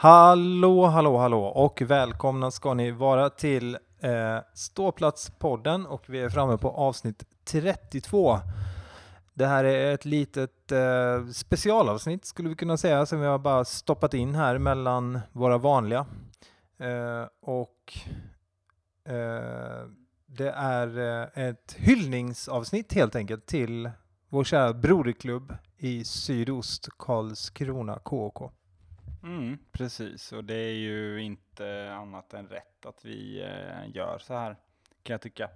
Hallå, hallå, hallå och välkomna ska ni vara till eh, Ståplatspodden och vi är framme på avsnitt 32. Det här är ett litet eh, specialavsnitt skulle vi kunna säga som vi har bara stoppat in här mellan våra vanliga. Eh, och eh, det är eh, ett hyllningsavsnitt helt enkelt till vår kära broderklubb i sydost, Karlskrona KK. Mm, precis, och det är ju inte annat än rätt att vi eh, gör så här, kan jag tycka.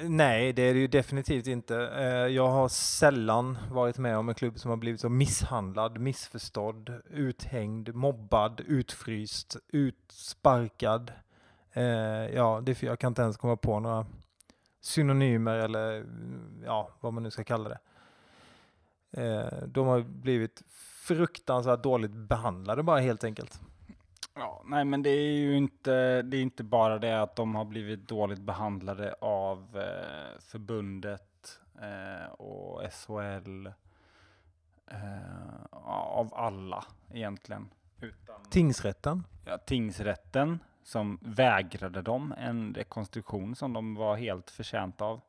Nej, det är det ju definitivt inte. Eh, Jag har sällan varit med om en klubb som har blivit så misshandlad, missförstådd, uthängd, mobbad, utfryst, utsparkad. Eh, Ja, det, jag kan inte ens komma på några synonymer eller ja, vad man nu ska kalla det. De har blivit fruktansvärt dåligt behandlade bara helt enkelt. Ja, nej, men det är ju inte, det är inte bara det att de har blivit dåligt behandlade av eh, förbundet eh, och SHL, eh, av alla egentligen. Utan, Tingsrätten. ja, tingsrätten som vägrade dem en rekonstruktion som de var helt förtjänta av.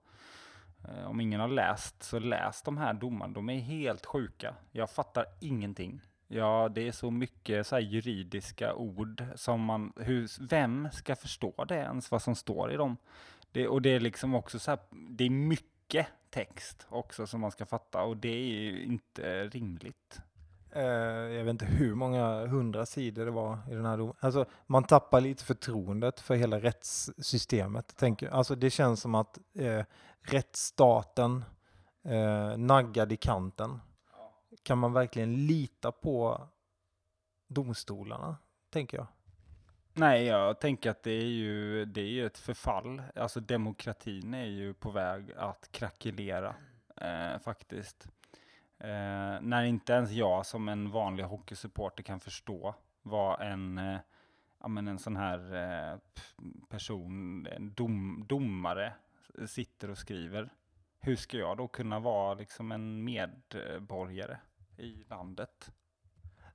Eh, om ingen har läst, så läs de här domarna. De är helt sjuka. Jag fattar ingenting. Ja, det är så mycket så här juridiska ord som man, hur, vem ska förstå det ens, vad som står i dem? Det, och det är liksom också så här, det är mycket text också som man ska fatta och det är ju inte rimligt. Uh, jag vet inte hur många hundra sidor det var i den här domen. Alltså, man tappar lite förtroendet för hela rättssystemet. Tänker. Alltså, det känns som att uh, rättsstaten eh, naggad i kanten. Kan man verkligen lita på domstolarna, tänker jag. Nej, jag tänker att det är ju, det är ju ett förfall. Alltså demokratin är ju på väg att krackelera eh, faktiskt. Eh, när inte ens jag som en vanlig hockeysupporter kan förstå vad en, eh, ja, men en sån här eh, person, en dom, domare, sitter och skriver. Hur ska jag då kunna vara liksom en medborgare i landet?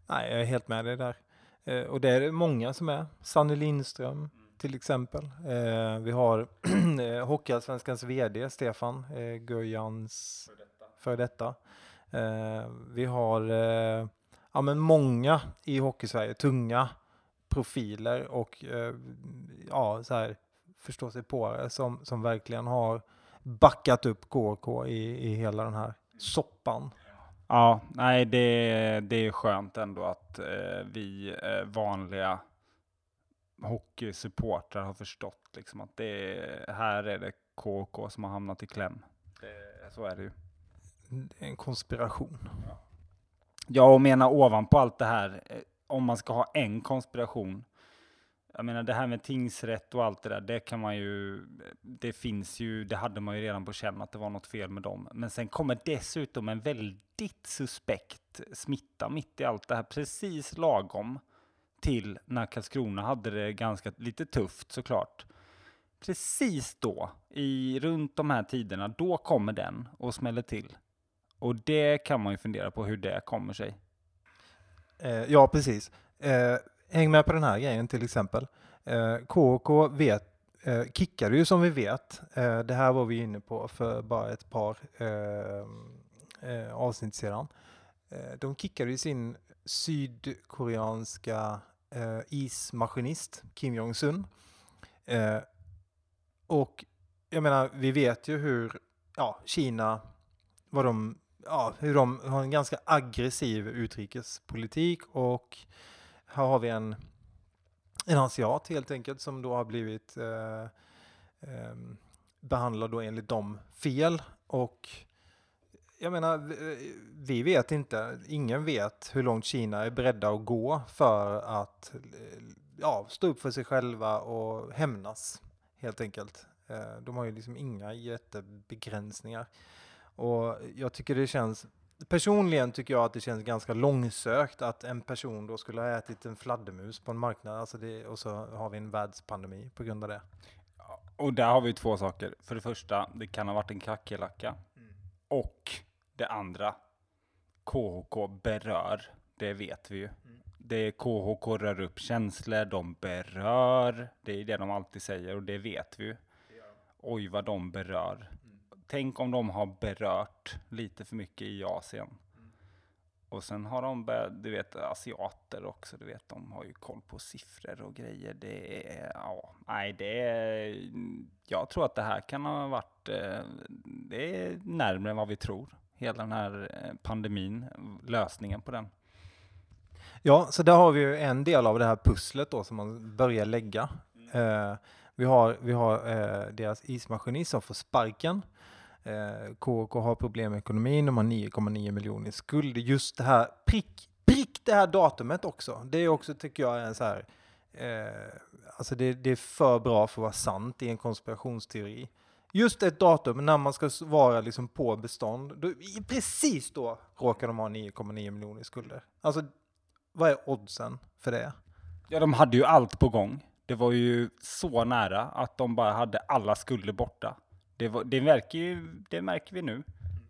Nej, jag är helt med dig där. Eh, och det är många som är. Sanny Lindström till exempel. Eh, vi har eh, Hockeyallsvenskans VD Stefan eh, Gurjans för detta. Eh, vi har eh, ja, men många i Hockeysverige, tunga profiler och eh, ja, så här, förstå sig på det, som, som verkligen har backat upp KK i, i hela den här soppan. Ja, nej, det, det är skönt ändå att eh, vi eh, vanliga hockeysupportrar har förstått liksom att det är, här är det KK som har hamnat i kläm. Det, så är det ju. Det är en konspiration. Jag och menar ovanpå allt det här, eh, om man ska ha en konspiration, jag menar det här med tingsrätt och allt det där, det kan man ju, det finns ju, det hade man ju redan på känn att det var något fel med dem. Men sen kommer dessutom en väldigt suspekt smitta mitt i allt det här, precis lagom till när Karlskrona hade det ganska lite tufft såklart. Precis då, i runt de här tiderna, då kommer den och smäller till. Och det kan man ju fundera på hur det kommer sig. Eh, ja, precis. Eh, häng med på den här grejen till exempel. Eh, KK vet, eh, kickade ju som vi vet. Eh, det här var vi inne på för bara ett par eh, eh, avsnitt sedan. Eh, de kickade ju sin sydkoreanska eh, ismaskinist Kim Jong-Sun. Eh, och jag menar, vi vet ju hur ja, Kina, vad de ja, hur de har en ganska aggressiv utrikespolitik och här har vi en, en asiat helt enkelt som då har blivit eh, eh, behandlad då enligt dem fel och jag menar, vi- vet inte, ingen vet hur långt Kina är beredda att gå för att eh, ja, stå upp för sig själva och hämnas helt enkelt. Eh, de har ju liksom inga jättebegränsningar. Och jag tycker det känns, personligen tycker jag att det känns ganska långsökt att en person då skulle ha ätit en fladdermus på en marknad alltså det, och så har vi en världspandemi på grund av det. Och där har vi två saker. För det första, det kan ha varit en kackerlacka. Och det andra, KHK berör. Det vet vi ju. Det är KHK rör upp känslor, de berör. Det är det de alltid säger och det vet vi ju. Oj vad de berör. Tänk om de har berört lite för mycket i Asien. Och sen har de börjat, du vet asiater också, du vet de har ju koll på siffror och grejer. Det är, ja, nej det är, jag tror att det här kan ha varit, eh, det är närmare än vad vi tror. Hela den här eh, pandemin, lösningen på den. Ja, så där har vi ju en del av det här pusslet då som man börjar lägga. Eh, vi har, vi har eh, deras ismaskinist som får sparken. Eh, KK har problem med ekonomin, de har 9,9 miljoner i skuld. Just det här, prick, prick det här datumet också. Det är också, tycker jag, en så här, eh, alltså det, det är för bra för att vara sant i en konspirationsteori. Just ett datum när man ska vara liksom på bestånd, då, precis då råkar de ha 9,9 miljoner i skulder. Alltså, vad är oddsen för det? Ja, de hade ju allt på gång. Det var ju så nära att de bara hade alla skulder borta. Det, var, det, märker, ju, det märker vi nu.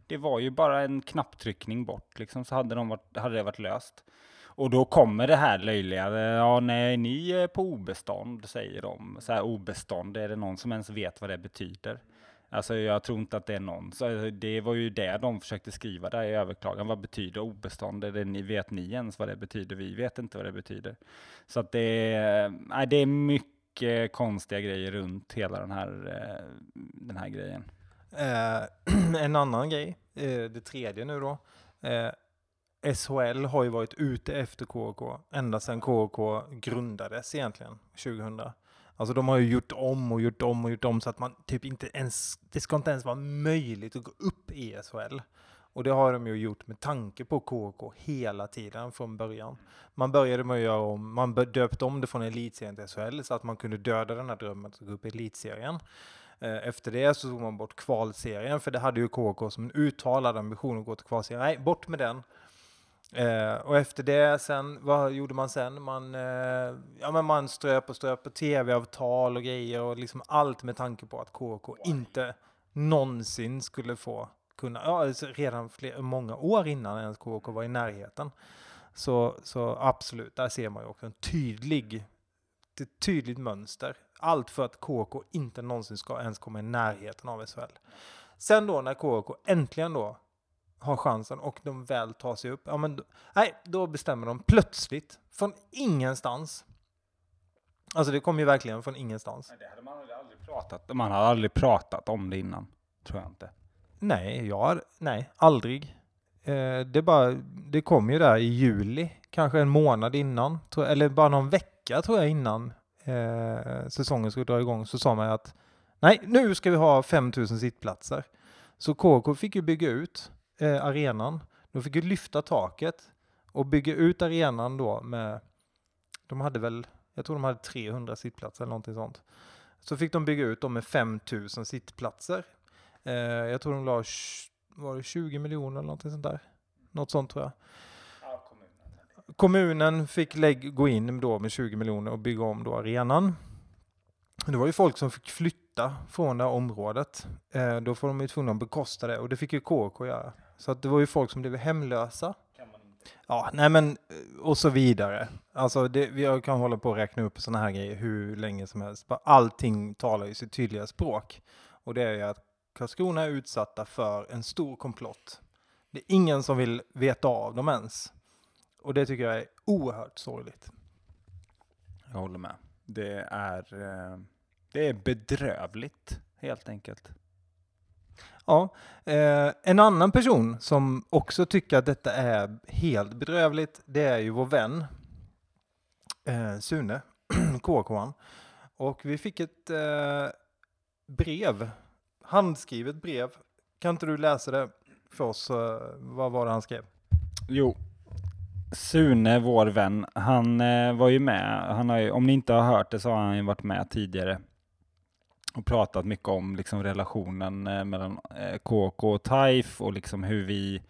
Det var ju bara en knapptryckning bort, liksom, så hade, de varit, hade det varit löst. Och då kommer det här löjliga, eh, ja nej, ni är på obestånd, säger de. Så här obestånd, är det någon som ens vet vad det betyder? Alltså jag tror inte att det är någon. Så eh, det var ju det de försökte skriva där i överklagan. Vad betyder obestånd? Är det, ni, vet ni ens vad det betyder? Vi vet inte vad det betyder. Så att det är, nej, det är mycket mycket konstiga grejer runt hela den här, eh, den här grejen. Eh, en annan grej, eh, det tredje nu då. Eh, SHL har ju varit ute efter KK ända sedan KK grundades egentligen, 2000. Alltså de har ju gjort om och gjort om och gjort om så att man typ inte ens, det ska inte ens vara möjligt att gå upp i SHL. Och det har de ju gjort med tanke på KK hela tiden från början. Man började med att göra om, man döpte om det från elitserien till SHL så att man kunde döda den här drömmen att gå upp i elitserien. Eh, Efter det så tog man bort kvalserien, för det hade ju KK som en uttalad ambition att gå till kvalserien. Nej, bort med den. Eh, och efter det sen, vad gjorde man sen? Man, eh, ja, men man ströp och ströp på tv-avtal och grejer och liksom allt med tanke på att KK inte någonsin skulle få kunna, ja, alltså redan fler, många år innan ens KK var i närheten. Så, så absolut, där ser man ju också en tydlig, ett tydligt mönster. Allt för att KK inte någonsin ska ens komma i närheten av SHL. Sen då när KK äntligen då har chansen och de väl tar sig upp, ja men då, nej, då bestämmer de plötsligt från ingenstans. Alltså det kom ju verkligen från ingenstans. Det hade man aldrig pratat Man hade aldrig pratat om det innan, tror jag inte. Nej, jag har, nej, aldrig. Eh, det bara, det kom ju där i juli, kanske en månad innan, tror, eller bara någon vecka tror jag innan eh, säsongen skulle dra igång, så sa man att nej, nu ska vi ha 5000 sittplatser. Så KK fick ju bygga ut eh, arenan. De fick ju lyfta taket och bygga ut arenan då med, de hade väl, jag tror de hade 300 sittplatser eller någonting sånt. Så fick de bygga ut dem med 5000 sittplatser. Eh, jag tror de la, var det 20 miljoner eller någonting sånt där? Något sånt tror jag. Ja, kommunen. Kommunen fick lägg, gå in då med 20 miljoner och bygga om då arenan. Det var ju folk som fick flytta från det här området. Eh, då får de ju tvungna att bekosta det och det fick ju KK göra. Så att det var ju folk som blev hemlösa. Ja, nej men eh, och så vidare. Alltså det, vi kan hålla på och räkna upp sådana här grejer hur länge som helst. Allting talar ju sitt tydliga språk. Och det är ju att Karlskrona är utsatta för en stor komplott. Det är ingen som vill veta av dem ens. Och det tycker jag är oerhört sorgligt. Jag håller med. Det är, eh, det är bedrövligt, helt enkelt. Ja, eh, en annan person som också tycker att detta är helt bedrövligt, det är ju vår vän eh, Sune, KK. Och vi fick ett eh, brev, handskrivet brev. Kan inte du läsa det för oss? Eh, vad var det han skrev? Jo. Sune, vår vän, han eh, var ju med. Han har ju, om ni inte har hört det så har han ju varit med tidigare och pratat mycket om liksom relationen eh, mellan eh, KK och TAIF och liksom hur vi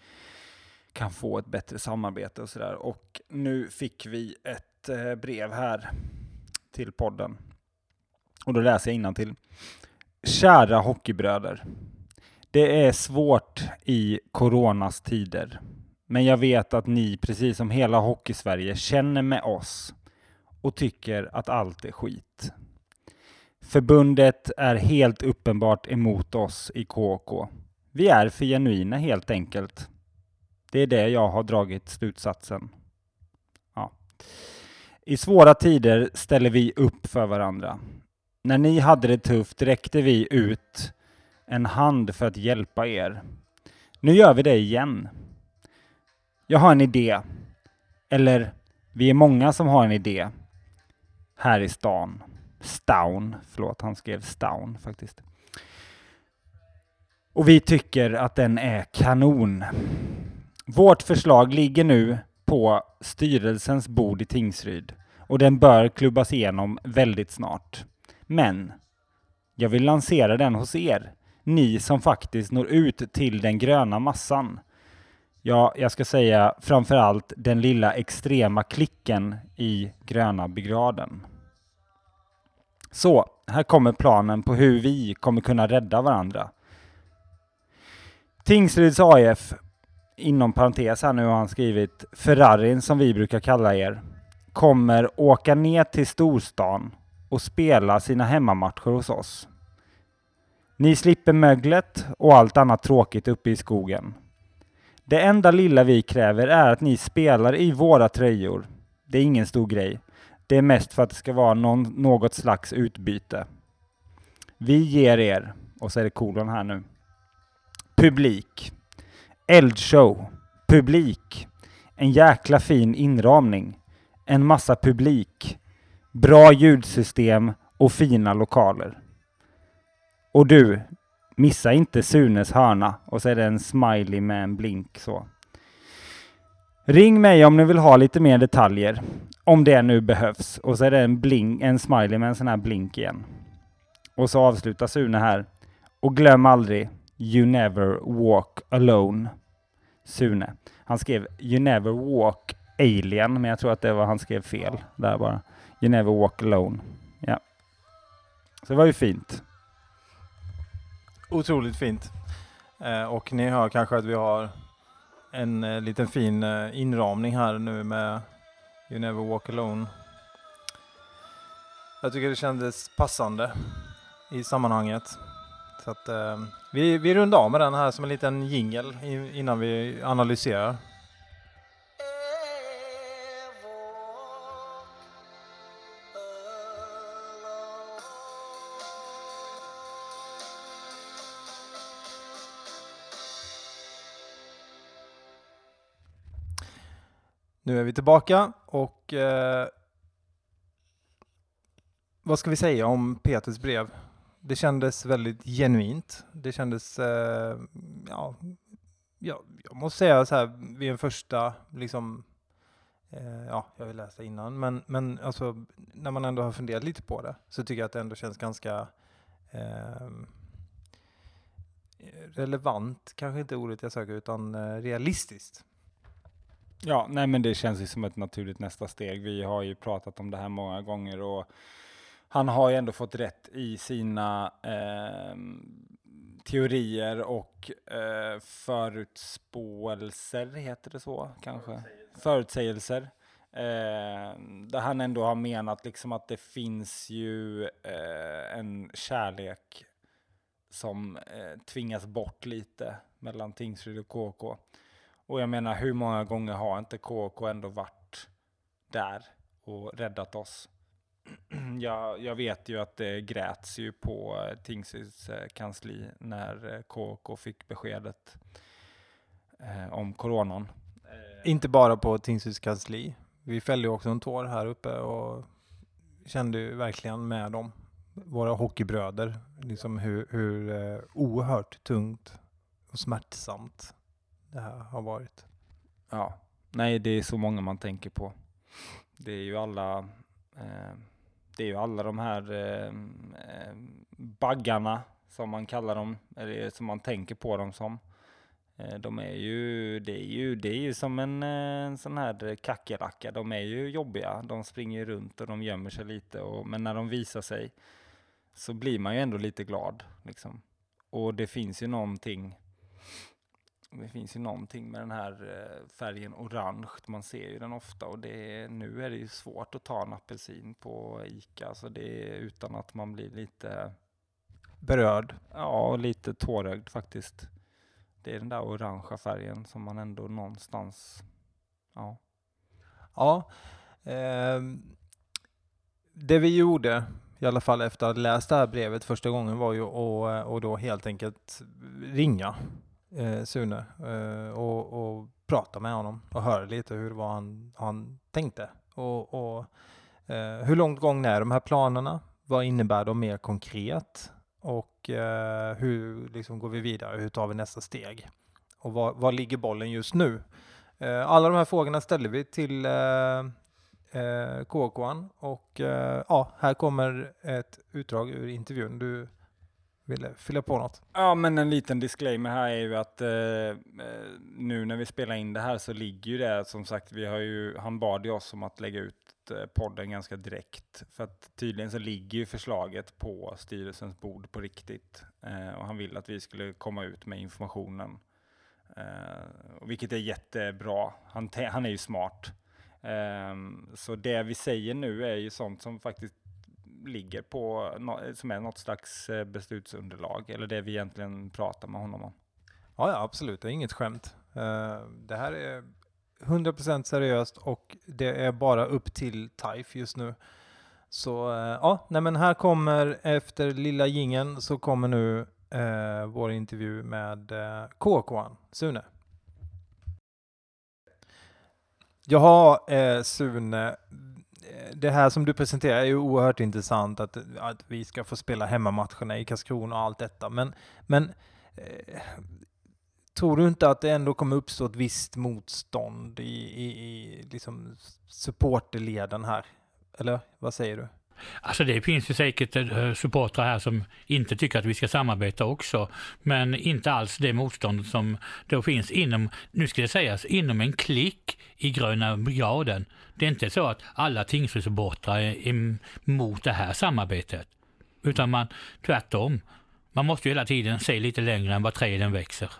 kan få ett bättre samarbete och sådär. Och nu fick vi ett eh, brev här till podden. Och då läser jag till. Kära hockeybröder. Det är svårt i coronas tider. Men jag vet att ni, precis som hela Hockeysverige, känner med oss och tycker att allt är skit. Förbundet är helt uppenbart emot oss i KK. Vi är för genuina helt enkelt. Det är det jag har dragit slutsatsen. Ja. I svåra tider ställer vi upp för varandra. När ni hade det tufft räckte vi ut en hand för att hjälpa er. Nu gör vi det igen. Jag har en idé. Eller, vi är många som har en idé. Här i stan. Staun. Förlåt, han skrev Staun faktiskt. Och vi tycker att den är kanon. Vårt förslag ligger nu på styrelsens bord i Tingsryd och den bör klubbas igenom väldigt snart. Men jag vill lansera den hos er, ni som faktiskt når ut till den gröna massan. Ja, jag ska säga framförallt den lilla extrema klicken i gröna brigaden. Så, här kommer planen på hur vi kommer kunna rädda varandra. Tingsryds AIF, inom parentes här nu har han skrivit, Ferrarin som vi brukar kalla er, kommer åka ner till storstan och spela sina hemmamatcher hos oss. Ni slipper möglet och allt annat tråkigt uppe i skogen. Det enda lilla vi kräver är att ni spelar i våra tröjor. Det är ingen stor grej. Det är mest för att det ska vara någon, något slags utbyte. Vi ger er, och så är det kolon här nu, publik, eldshow, publik, en jäkla fin inramning, en massa publik, bra ljudsystem och fina lokaler. Och du, missa inte Sunes hörna och så är det en smiley med en blink så. Ring mig om ni vill ha lite mer detaljer, om det nu behövs. Och så är det en, blink, en smiley med en sån här blink igen. Och så avslutar Sune här. Och glöm aldrig, you never walk alone. Sune. Han skrev you never walk alien, men jag tror att det var han skrev fel där bara. You never walk alone. Ja. Så det var ju fint. Otroligt fint. Eh, och ni hör kanske att vi har en eh, liten fin eh, inramning här nu med You Never Walk Alone. Jag tycker det kändes passande i sammanhanget. Så att eh, vi, vi rundar av med den här som en liten jingel innan vi analyserar. Nu är vi tillbaka och eh, vad ska vi säga om Peters brev? Det kändes väldigt genuint. Det kändes, eh, ja, ja, jag måste säga så här vid en första, liksom, eh, ja, jag vill läsa innan, men, men alltså, när man ändå har funderat lite på det så tycker jag att det ändå känns ganska eh, relevant, kanske inte ordet jag söker, utan eh, realistiskt. Ja, nej men det känns ju som ett naturligt nästa steg. Vi har ju pratat om det här många gånger och han har ju ändå fått rätt i sina eh, teorier och eh, förutspåelser, heter det så kanske? Förutsägelser. Eh, där han ändå har menat liksom att det finns ju eh, en kärlek som eh, tvingas bort lite mellan Tingsryd och KK. Och jag menar, hur många gånger har inte KK ändå varit där och räddat oss? jag, jag vet ju att det gräts ju på eh, Tingsryds eh, kansli när eh, KK fick beskedet eh, om coronan. Inte bara på Tingsryds kansli. Vi fällde ju också en tår här uppe och kände ju verkligen med dem, våra hockeybröder, liksom hur, hur oerhört tungt och smärtsamt det här har varit. Ja, nej det är så många man tänker på. Det är ju alla, eh, det är ju alla de här eh, eh baggarna som man kallar dem, eller som man tänker på dem som. Eh, de är ju, det är ju, det är ju som en, eh, en sån här kackerlacka. De är ju jobbiga. De springer runt och de gömmer sig lite. Och, men när de visar sig så blir man ju ändå lite glad. Liksom. Och det finns ju någonting det finns ju någonting med den här eh, färgen orange. Man ser ju den ofta och det, nu är det ju svårt att ta en apelsin på Ica. Så det är utan att man blir lite Berörd. Ja, lite tårögd faktiskt. Det är den där orangea färgen som man ändå någonstans, ja. Ja. Eh, det vi gjorde, i alla fall efter att ha läst det här brevet första gången, var ju att och då helt enkelt ringa eh, Sune eh, och, och prata med honom och höra lite hur vad han, han tänkte. Och, och eh, hur långt gång är de här planerna? Vad innebär de mer konkret? Och eh, hur liksom, går vi vidare? Hur tar vi nästa steg? Och var, var ligger bollen just nu? Eh, alla de här frågorna ställer vi till eh, eh, KK och eh, ja, här kommer ett utdrag ur intervjun. Du ville fylla på något? Ja, men en liten disclaimer här är ju att eh, eh, nu när vi spelar in det här så ligger ju det som sagt, vi har ju, han bad ju oss om att lägga ut eh, podden ganska direkt. För att tydligen så ligger ju förslaget på styrelsens bord på riktigt. Eh, och han vill att vi skulle komma ut med informationen. Eh, vilket är jättebra. Han, han är ju smart. Eh, så det vi säger nu är ju sånt som faktiskt ligger på, som är något slags eh, beslutsunderlag, eller det vi egentligen pratar med honom om. Ja, ja absolut, det är inget skämt. Eh, det här är 100% seriöst och det är bara upp till TIFE just nu. Så eh, ja, nej men här kommer efter lilla gingen så kommer nu eh, vår intervju med eh, KK, Sune. Jaha, eh, Sune, det här som du presenterar är ju oerhört intressant, att, att vi ska få spela hemmamatcherna i Karlskrona och allt detta. Men, men eh, tror du inte att det ändå kommer uppstå ett visst motstånd i, i, i liksom supporterleden här? Eller vad säger du? Alltså det finns ju säkert eh, supportrar här som inte tycker att vi ska samarbeta också, men inte alls det motstånd som då finns inom, nu ska det sägas, inom en klick i Gröna Brigaden. Det är inte så att alla Tingsrydssupportrar är emot det här samarbetet, utan man tvärtom. Man måste ju hela tiden se lite längre än vad träden växer.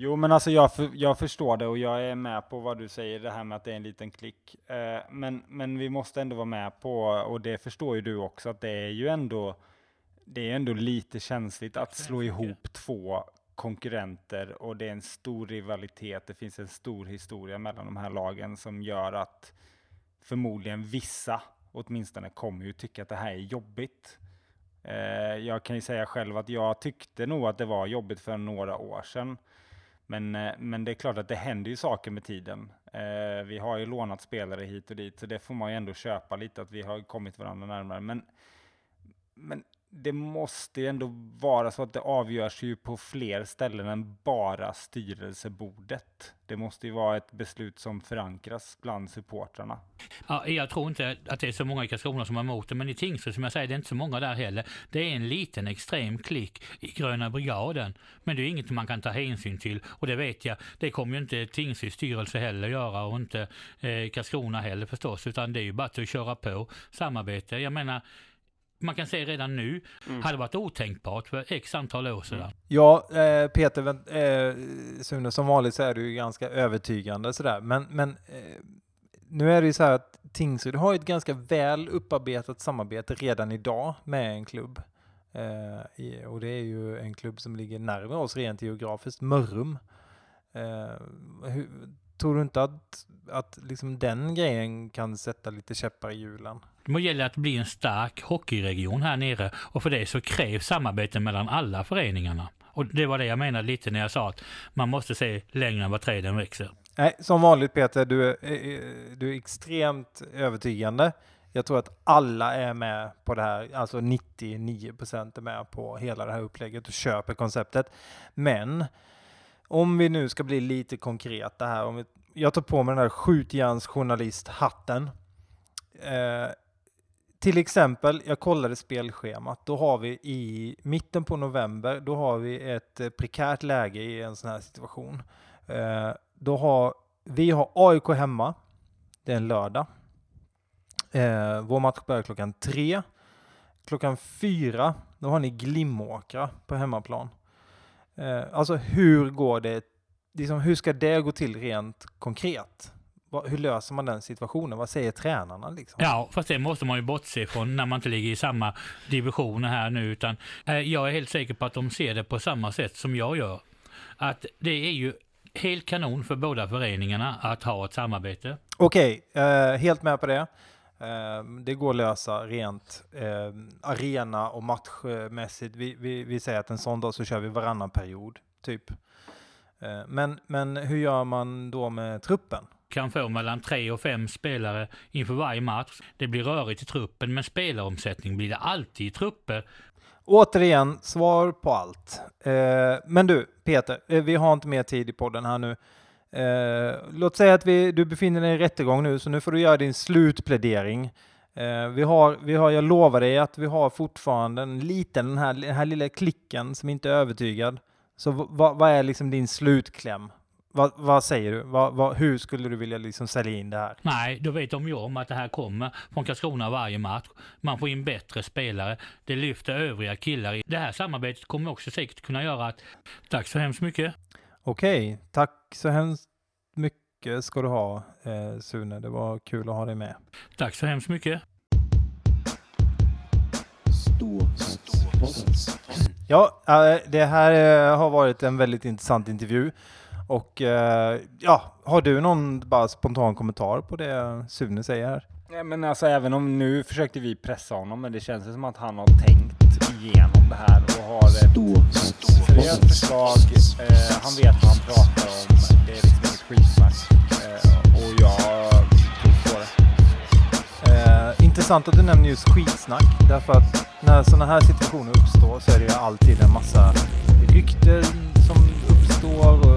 Jo, men alltså jag, för, jag förstår det och jag är med på vad du säger, det här med att det är en liten klick. Eh, men, men vi måste ändå vara med på, och det förstår ju du också, att det är ju ändå, det är ändå lite känsligt att slå ihop två konkurrenter och det är en stor rivalitet. Det finns en stor historia mellan de här lagen som gör att förmodligen vissa åtminstone kommer ju tycka att det här är jobbigt. Eh, jag kan ju säga själv att jag tyckte nog att det var jobbigt för några år sedan. Men, eh, men det är klart att det händer ju saker med tiden. Eh, vi har ju lånat spelare hit och dit, så det får man ju ändå köpa lite, att vi har kommit varandra närmare. Men, men det måste ju ändå vara så att det avgörs ju på fler ställen än bara styrelsebordet. Det måste ju vara ett beslut som förankras bland supportrarna. Ja, jag tror inte att det är så många i Karlskrona som är emot det, men i Tingsryd, som jag säger, det är inte så många där heller. Det är en liten extrem klick i Gröna Brigaden, men det är inget man kan ta hänsyn till och det vet jag, det kommer ju inte Tingsryds styrelse heller göra och inte eh, Karlskrona heller förstås, utan det är ju bara att köra på samarbete. Jag menar, man kan säga redan nu, mm. hade varit otänkbart för x antal år sedan. Mm. Ja, eh, Peter, eh, Sune, som vanligt så är du ganska övertygande sådär, men, men eh, nu är det ju så här att Tingsryd har ett ganska väl upparbetat samarbete redan idag med en klubb. Eh, och det är ju en klubb som ligger närmare oss rent geografiskt, Mörrum. Eh, hur, tror du inte att, att liksom den grejen kan sätta lite käppar i hjulen? Det gäller att bli en stark hockeyregion här nere och för det så krävs samarbete mellan alla föreningarna. Och det var det jag menade lite när jag sa att man måste se längre än vad träden växer. Nej, som vanligt Peter, du är, du är extremt övertygande. Jag tror att alla är med på det här, alltså 99 procent är med på hela det här upplägget och köper konceptet. Men om vi nu ska bli lite konkreta här, om vi, jag tar på mig den här skjutjärnsjournalisthatten. Eh, till exempel, jag kollade spelschemat, då har vi i mitten på november, då har vi ett eh, prekärt läge i en sån här situation. Eh, då har, vi har AIK hemma, det är en lördag. Eh, vår match börjar klockan tre. klockan fyra, då har ni Glimåkra på hemmaplan. Eh, alltså hur går det, liksom, hur ska det gå till rent konkret? Hur löser man den situationen? Vad säger tränarna? Liksom? Ja, fast det måste man ju bortse från när man inte ligger i samma divisioner här nu. Utan eh, jag är helt säker på att de ser det på samma sätt som jag gör. Att det är ju helt kanon för båda föreningarna att ha ett samarbete. Okej, eh, helt med på det. Eh, det går att lösa rent eh, arena och matchmässigt. Vi, vi, vi säger att en sån dag så kör vi varannan period, typ. Eh, men, men hur gör man då med truppen? Kan få mellan tre och fem spelare inför varje match. Det blir rörigt i truppen, men spelaromsättning blir det alltid i trupper. Återigen, svar på allt. Eh, men du, Peter, eh, vi har inte mer tid i podden här nu. Eh, låt säga att vi, du befinner dig i rättegång nu, så nu får du göra din slutplädering. Eh, vi har, vi har, jag lovar dig att vi har fortfarande en liten, den här, den här lilla klicken som inte är övertygad. Så vad vad är liksom din slutkläm? Vad, vad säger du? Vad, vad, hur skulle du vilja liksom sälja in det här? Nej, då vet de ju om att det här kommer från Karlskrona varje match. Man får in bättre spelare. Det lyfter övriga killar. Det här samarbetet kommer också säkert kunna göra att... Tack så hemskt mycket. Okej, tack så hemskt mycket ska du ha eh, Sune. Det var kul att ha dig med. Tack så hemskt mycket. Ja, eh, det här eh, har varit en väldigt intressant intervju. Och eh, ja, har du någon bara spontan kommentar på det Sune säger här? Nej, men alltså även om nu försökte vi pressa honom, men det känns som att han har tänkt igenom det här och har ett seriöst förslag. Eh, han vet vad han pratar om. Det är liksom inget skitsnack. Eh, och jag tror på det. Eh, intressant att du nämner just skitsnack, därför att när sådana här situationer uppstår så är det ju alltid en massa rykten som uppstår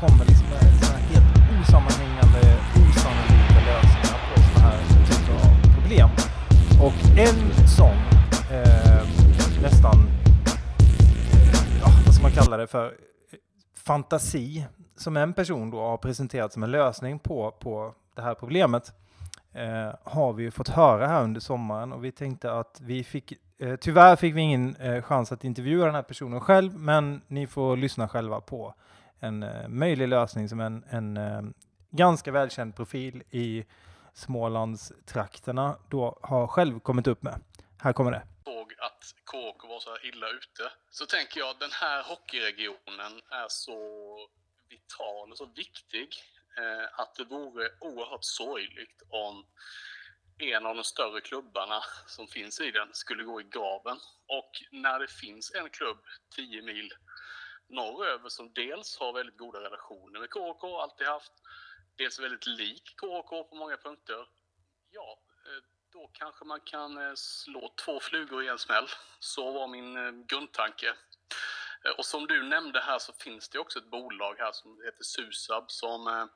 kommer liksom med såna här helt osammanhängande, osannolika lösningar på sådana här typer av problem. Och en sån, eh, nästan, ja, vad ska man kalla det för, fantasi som en person då har presenterat som en lösning på, på det här problemet eh, har vi ju fått höra här under sommaren och vi tänkte att vi fick, eh, tyvärr fick vi ingen eh, chans att intervjua den här personen själv, men ni får lyssna själva på en eh, möjlig lösning som en, en eh, ganska välkänd profil i Smålandstrakterna då har själv kommit upp med. Här kommer det. såg att KK var så här illa ute så tänker jag att den här hockeyregionen är så vital och så viktig eh, att det vore oerhört sorgligt om en av de större klubbarna som finns i den skulle gå i graven. Och när det finns en klubb 10 mil norröver som dels har väldigt goda relationer med KHK, alltid haft, dels är väldigt lik KHK på många punkter. Ja, eh, då kanske man kan eh, slå två flugor i en smäll. Så var min eh, grundtanke. Och som du nämnde här så finns det också ett bolag här som heter Susab som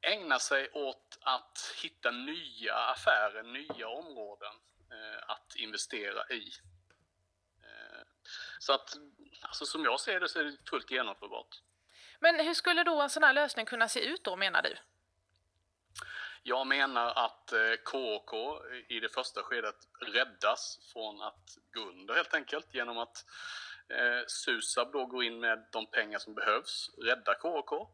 ägnar sig åt att hitta nya affärer, nya områden att investera i. Eh, Så att, alltså som jag ser det så är det fullt genomförbart. Men hur skulle då en sån här lösning kunna se ut då menar du? Jag menar att eh, KK i det första skedet räddas från att gå under helt enkelt genom att eh, Susab då går in med de pengar som behövs, räddar KK.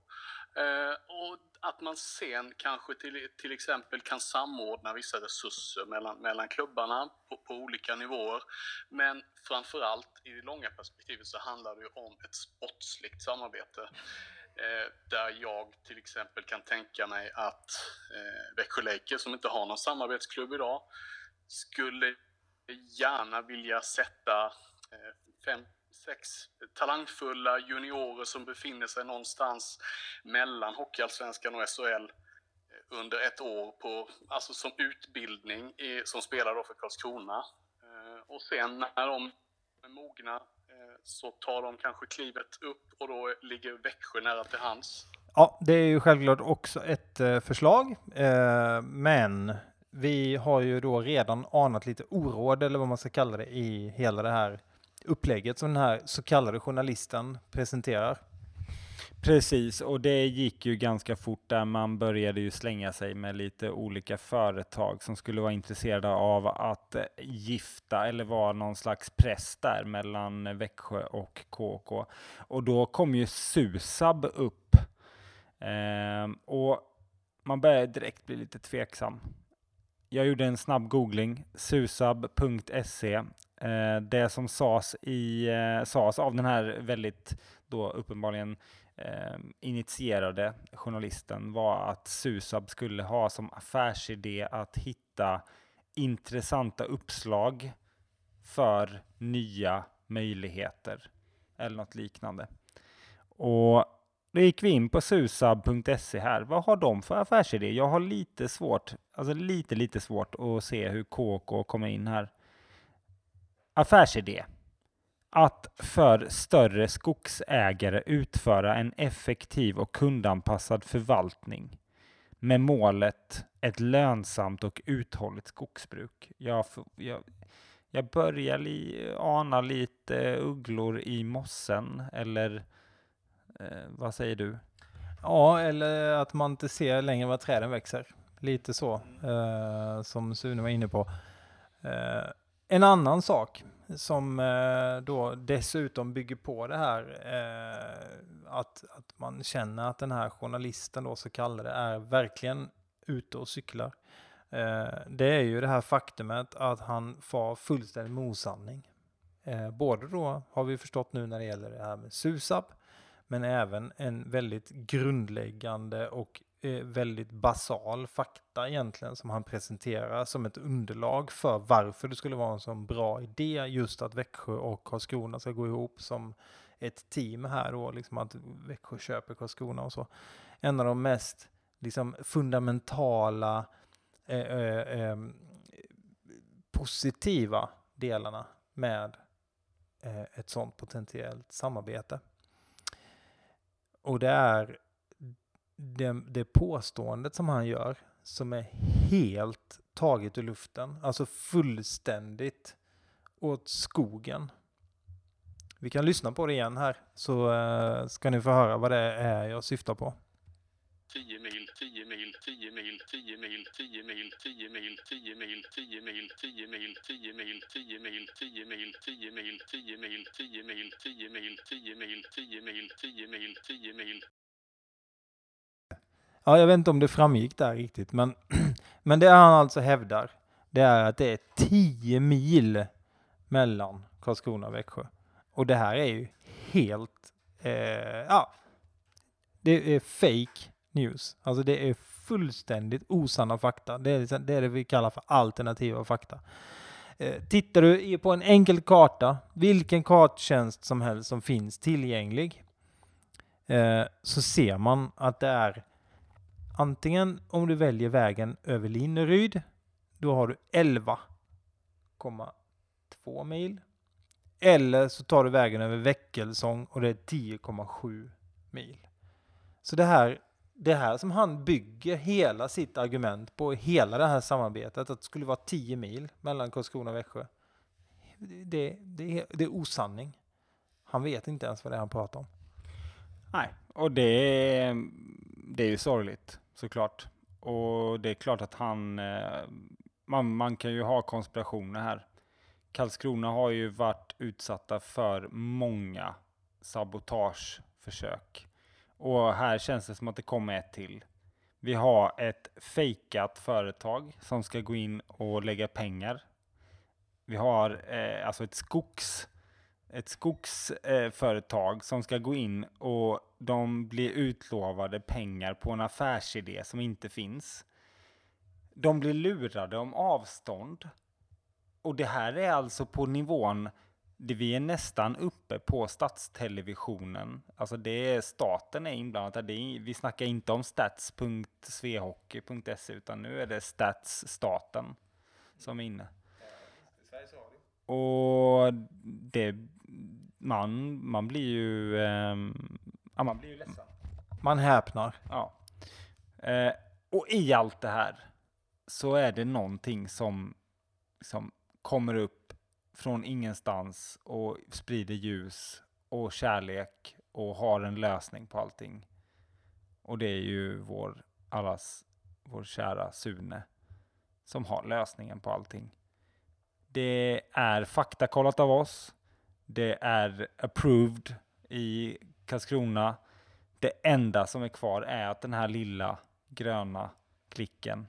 Eh, och att man sen kanske till, till exempel kan samordna vissa resurser mellan, mellan klubbarna på, på olika nivåer. Men framförallt i det långa perspektivet så handlar det ju om ett sportsligt samarbete. Eh, där jag till exempel kan tänka mig att eh, Växjö Lakers, som inte har någon samarbetsklubb idag, skulle gärna vilja sätta eh, fem, sex talangfulla juniorer som befinner sig någonstans mellan Hockeyallsvenskan och SHL eh, under ett år på, alltså som utbildning i, som spelar då för Karlskrona. Eh, och sen när de är mogna eh, så tar de kanske klivet upp och då ligger Växjö nära till hands. Ja, det är ju självklart också ett eh, förslag, eh, men vi har ju då redan anat lite oråd, eller vad man ska kalla det, i hela det här upplägget som den här så kallade journalisten presenterar. Precis, och det gick ju ganska fort där man började ju slänga sig med lite olika företag som skulle vara intresserade av att eh, gifta eller vara någon slags press där mellan Växjö och KK. Och då kom ju Susab upp. Ehm, och man började direkt bli lite tveksam. Jag gjorde en snabb googling, susab.se. Eh, det som sades, i, eh, sades av den här väldigt då uppenbarligen eh, initierade journalisten var att Susab skulle ha som affärsidé att hitta intressanta uppslag för nya möjligheter eller något liknande. Och då gick vi in på susab.se här. Vad har de för affärsidé? Jag har lite svårt, alltså lite, lite svårt att se hur KK kommer in här. Affärsidé. Att för större skogsägare utföra en effektiv och kundanpassad förvaltning med målet ett lönsamt och uthålligt skogsbruk. Jag, jag, jag börjar li, ana lite ugglor i mossen, eller eh, vad säger du? Ja, eller att man inte ser längre vad träden växer. Lite så, eh, som Sune var inne på. Eh, en annan sak som eh, då dessutom bygger på det här eh, att, att man känner att den här journalisten då så kallade är verkligen ute och cyklar. Eh, det är ju det här faktumet att han far fullständigt med osanning. Eh, både då har vi förstått nu när det gäller det här med SUSAB men även en väldigt grundläggande och väldigt basal fakta egentligen som han presenterar som ett underlag för varför det skulle vara en sån bra idé just att Växjö och Karlskrona ska gå ihop som ett team här då, liksom att Växjö köper Karlskrona och så. En av de mest liksom fundamentala eh, eh, eh positiva delarna med eh, ett sånt potentiellt samarbete. Och det är det, det påståendet som han gör som är helt taget ur luften, alltså fullständigt åt skogen. Vi kan lyssna på det igen här så uh, ska ni få höra vad det är jag syftar på. 10 mil, 10 mil, 10 mil, 10 mil, 10 mil, 10 mil, 10 mil, 10 mil, 10 mil, 10 mil, 10 mil, 10 mil, 10 mil, 10 mil, 10 mil, 10 mil, 10 mil, 10 mil, 10 mil, 10 mil. Ja, jag vet inte om det framgick där riktigt, men, men det han alltså hävdar, det är att det är 10 mil mellan Karlskrona och Växjö. Och det här är ju helt, eh, ja, det är fake news. Alltså det är fullständigt osanna fakta. Det är liksom, det, är det vi kallar för alternativa fakta. Eh, tittar du på en enkel karta, vilken karttjänst som helst som finns tillgänglig, eh, så ser man att det är antingen om du väljer vägen över Linneryd, då har du 11,2 mil. Eller så tar du vägen över Väckelsång och det är 10,7 mil. Så det här det här som han bygger hela sitt argument på, hela det här samarbetet, att det skulle vara 10 mil mellan Karlskrona och Växjö. Det, det, det är osanning. Han vet inte ens vad det är han pratar om. Nej, och det, det är ju sorgligt såklart. Och det är klart att han, eh, man, man kan ju ha konspirationer här. Karlskrona har ju varit utsatta för många sabotageförsök och här känns det som att det kommer ett till. Vi har ett fejkat företag som ska gå in och lägga pengar. Vi har eh, alltså ett skogs ett skogsföretag eh, som ska gå in och de blir utlovade pengar på en affärsidé som inte finns. De blir lurade om avstånd. Och det här är alltså på nivån det, vi är nästan uppe på statstelevisionen. Alltså det är, staten är inblandad. Det är, vi snackar inte om stats.svehockey.se utan nu är det statsstaten som är inne. Och det, man, man blir ju, eh, ja, man blir ju ledsen. Man häpnar. Ja. Eh, och i allt det här så är det någonting som, som kommer upp från ingenstans och sprider ljus och kärlek och har en lösning på allting. Och det är ju vår, allas, vår kära Sune som har lösningen på allting. Det är faktakollat av oss. Det är approved i Karlskrona. Det enda som är kvar är att den här lilla gröna klicken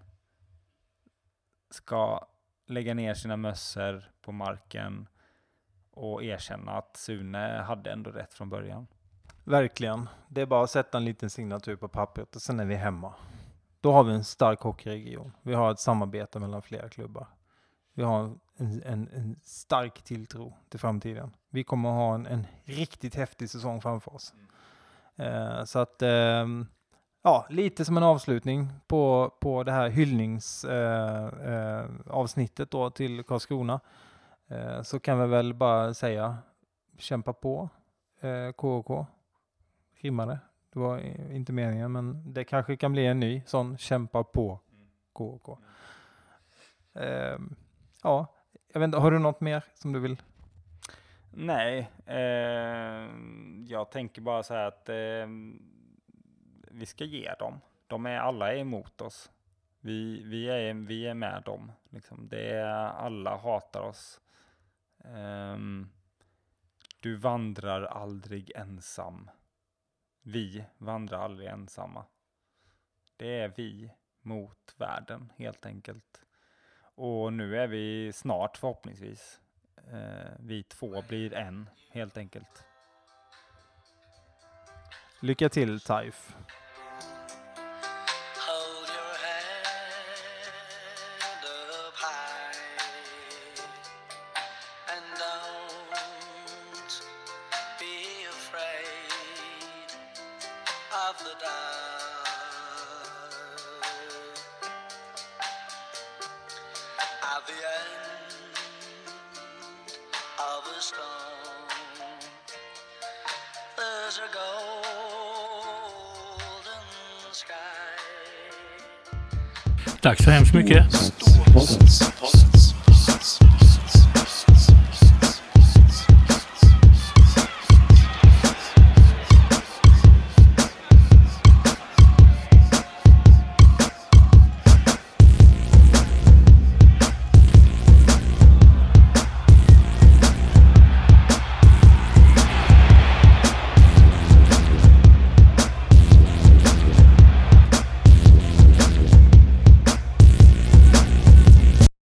ska lägga ner sina mössor på marken och erkänna att Sune hade ändå rätt från början. Verkligen. Det är bara att sätta en liten signatur på pappret och sen är vi hemma. Då har vi en stark hockeyregion. Vi har ett samarbete mellan flera klubbar. Vi har en, en, en stark tilltro till framtiden. Vi kommer att ha en, en riktigt häftig säsong framför oss. Eh, så att, eh, ja, lite som en avslutning på, på det här hyllningsavsnittet eh, då till Karlskrona. Eh, så kan vi väl bara säga kämpa på eh, KK. Rimmade. Det var inte meningen, men det kanske kan bli en ny sån kämpa på KK. Eh, ja, jag vet inte, har du något mer som du vill? Nej, eh, jag tänker bara så här att eh, vi ska ge dem. De är alla är emot oss. Vi, vi, är, vi är med dem. Liksom. Det är, alla hatar oss. Um, du vandrar aldrig ensam. Vi vandrar aldrig ensamma. Det är vi mot världen helt enkelt. Och nu är vi snart förhoppningsvis. Eh, vi två blir en helt enkelt. Lycka till Taif. Tack så hemskt mycket.